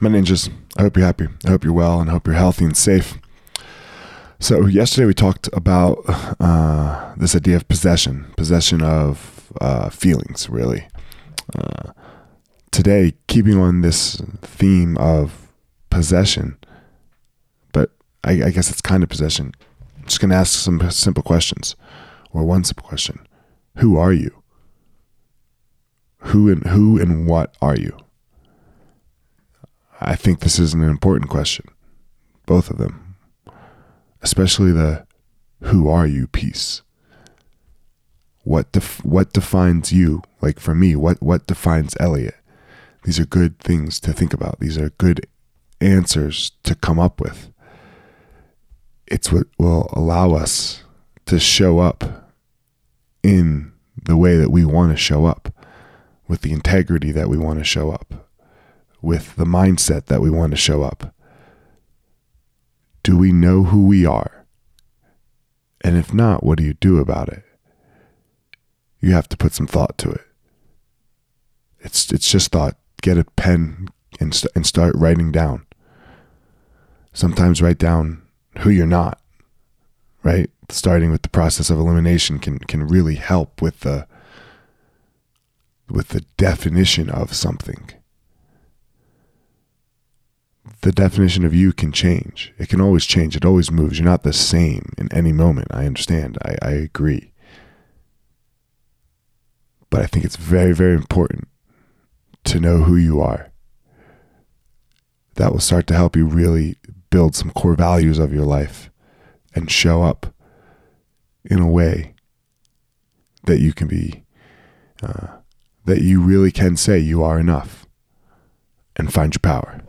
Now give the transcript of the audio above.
My ninjas, I hope you're happy. I hope you're well and I hope you're healthy and safe. So, yesterday we talked about uh, this idea of possession, possession of uh, feelings, really. Uh, today, keeping on this theme of possession, but I, I guess it's kind of possession, I'm just going to ask some simple questions, or one simple question Who are you? Who and who and what are you? Think this is an important question, both of them, especially the who are you piece. What def- what defines you? Like for me, what what defines Elliot? These are good things to think about. These are good answers to come up with. It's what will allow us to show up in the way that we want to show up, with the integrity that we want to show up with the mindset that we want to show up? Do we know who we are? And if not, what do you do about it? You have to put some thought to it. It's it's just thought. Get a pen and st- and start writing down. Sometimes write down who you're not. Right? Starting with the process of elimination can can really help with the with the definition of something the definition of you can change. It can always change. It always moves. You're not the same in any moment. I understand. I, I agree. But I think it's very, very important to know who you are. That will start to help you really build some core values of your life and show up in a way that you can be, uh, that you really can say you are enough and find your power.